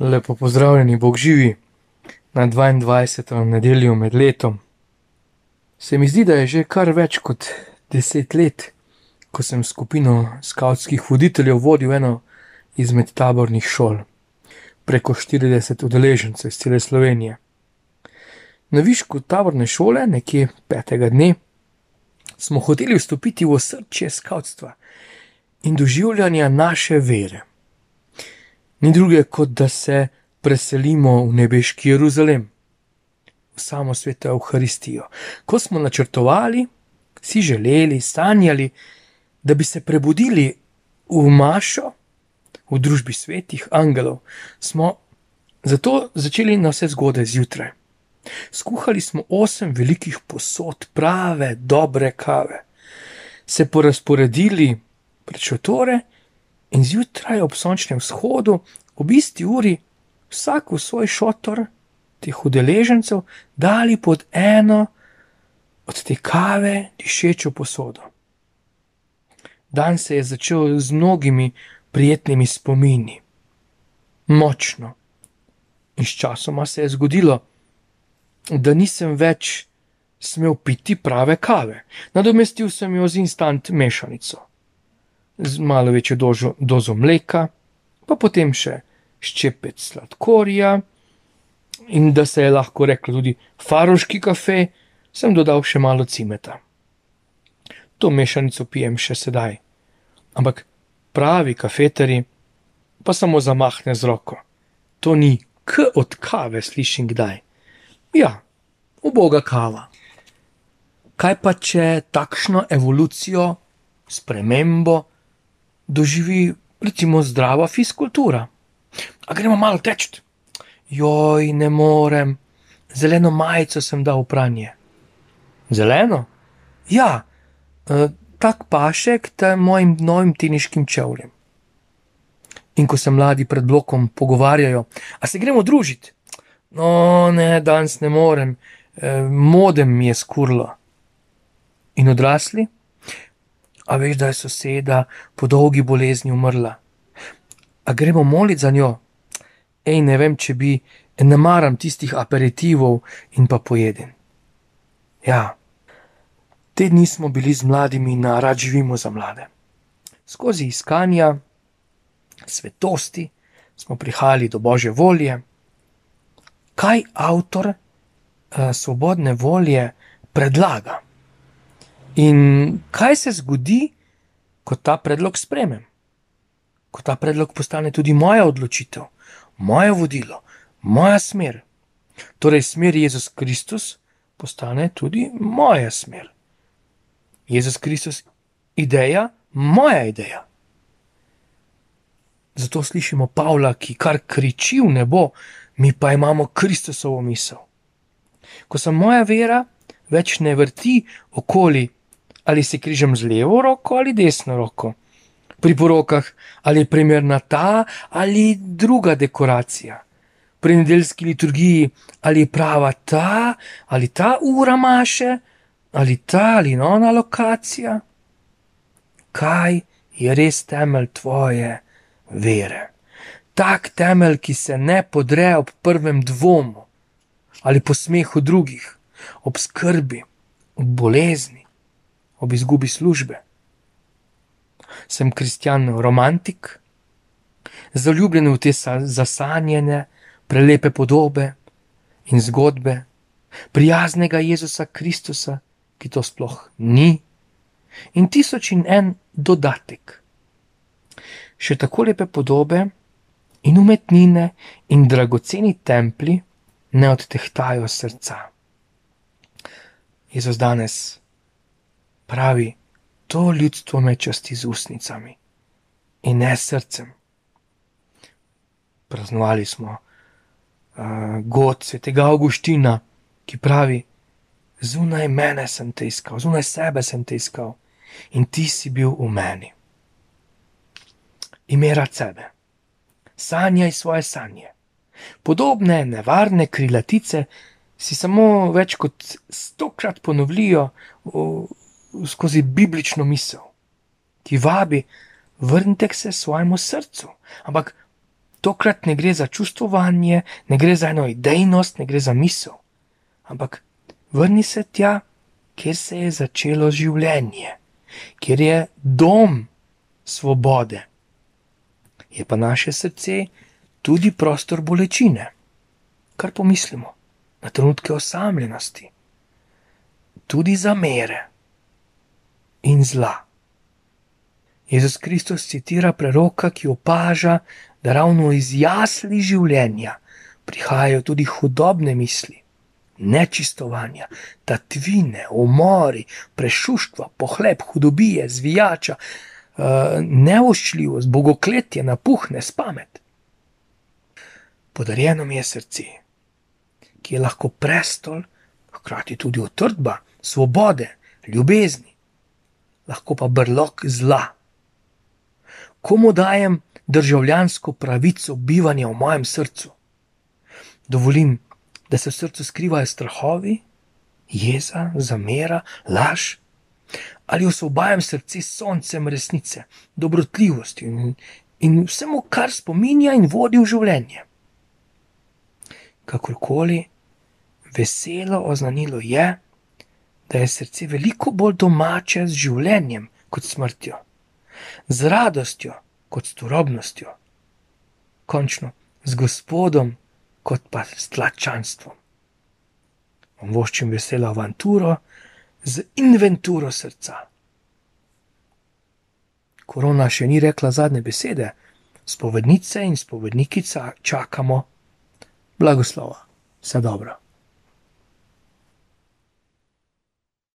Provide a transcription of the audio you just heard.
Lepo pozdravljeni, Bog živi na 22. nedeljo med letom. Se mi zdi, da je že kar več kot deset let, ko sem skupino skavtskih voditeljev vodil eno izmed tabornih šol. Preko 40 udeležencev iz cele Slovenije. Na višku taborne šole, nekje petega dne, smo hoteli vstopiti v srce skavtstva in doživljanja naše vere ni druge, kot da se preselimo v nebeški Jeruzalem, v samo sveto Euharistijo. Ko smo načrtovali, si želeli, sanjali, da bi se prebudili v Mašo, v družbi svetih angelov, smo zato začeli na vse zgodaj zjutraj. Skuhali smo osem velikih posod prave, dobre kave, se porazporedili pred šotore in zjutraj ob sončnem vzhodu, ob isti uri, vsak v svoj šotor teh udeležencev dali pod eno od te kave dišečo posodo. Dan se je začel z mnogimi prijetnimi spomini, močno. In sčasoma se je zgodilo, da nisem več smel piti prave kave, nadomestil sem jo z instant mešanico z malo večjo dožo, dozo mleka, pa potem še ščepec sladkorja, in da se je lahko reklo tudi faroški kafe, sem dodal še malo cimeta. To mešanico pijem še sedaj, ampak pravi kafeteri pa samo zamahne z roko. To ni k od kave, slišim kdaj. Ja, uboga kava. Kaj pa če takšno evolucijo, spremembo, doživi recimo zdrava fiskultura. A gremo malo teč? Joj, ne morem, zeleno majico sem dal v pranje. Zeleno? Ja, e, tak pašek tem mojim novim teniškim čevljem. In ko se mladi pred blokom pogovarjajo, a se gremo družiti? No, ne, danes ne morem, e, modem mi je skurlo. In odrasli? A veš, da je soseda po dolgi bolezni umrla. A gremo moliti za njo? Ej, ne vem, če bi, ne maram tistih aperitivov in pa pojeden. Ja, te dni smo bili z mladimi na rad živimo za mlade. Skozi iskanja svetosti smo prihajali do božje volje. Kaj avtor uh, svobodne volje predlaga? In kaj se zgodi, ko ta predlog spremem? Ko ta predlog postane tudi moja odločitev, moje vodilo, moja smer. Torej, smer Jezus Kristus postane tudi moja smer. Jezus Kristus, ideja, moja ideja. Zato slišimo Pavla, ki kar kriči v nebo, mi pa imamo Kristusovo misel. Ko se moja vera več ne vrti okoli ali se križam z levo roko ali desno roko. Pri porokah ali je primerna ta ali druga dekoracija. Pri nedeljski liturgiji ali je prava ta ali ta ura maše ali ta ali nona lokacija. Kaj je res temelj tvoje vere? Tak temelj, ki se ne podre ob prvem dvomu ali posmehu drugih, ob skrbi, ob bolezni ob izgubi službe. Sem kristjan romantik, zaljubljen v te zasanjene, prelepe podobe in zgodbe prijaznega Jezusa Kristusa, ki to sploh ni, in tisoč in en dodatek. Še tako lepe podobe in umetnine in dragoceni templi ne odtehtajo srca. Jezus danes pravi, to ljudstvo me časti z usnicami in ne srcem. Praznovali smo uh, god svetega Augustina, ki pravi: Zunaj mene sem te iskal, zunaj sebe sem te iskal in ti si bil v meni. Imera sebe, sanjaj svoje sanje. Podobne nevarne krilatice si samo več kot stokrat ponovijo skozi biblično misel, ki vabi, vrnite se svojemu srcu. Ampak Tokrat ne gre za čustvovanje, ne gre za eno idejnost, ne gre za misel, ampak vrni se tja, kjer se je začelo življenje, kjer je dom svobode. Je pa naše srce tudi prostor bolečine, kar pomislimo na trenutke osamljenosti, tudi zamere in zla. Jezus Kristus citira preroka, ki opaža, da ravno iz jasli življenja prihajajo tudi hudobne misli, nečistovanja, tatvine, umori, prešuštva, pohleb, hudobije, zvijača, eh, neoščljivost, bogokletje, napuhne spamet. Podarjeno mi je srce, ki je lahko prestol, hkrati tudi utrdba, svobode, ljubezni, lahko pa brlog zla. Komu dajem državljansko pravico bivanja v mojem srcu? Dovolim, da se v srcu skrivajo strahovi, jeza, zamera, laž, ali osvobajam srce s soncem resnice, dobrotljivosti in, in vsemu, kar spominja in vodi v življenje. Kakorkoli, veselo oznanilo je, da je srce veliko bolj domače z življenjem kot smrtjo, z radostjo kot s turobnostjo, končno z Gospodom kot pa s tlačanstvom. Vam voščim veselo avanturo z inventuro srca. Korona še ni rekla zadnje besede, spovednice in spovednikica čakamo blagoslova. Vse dobro.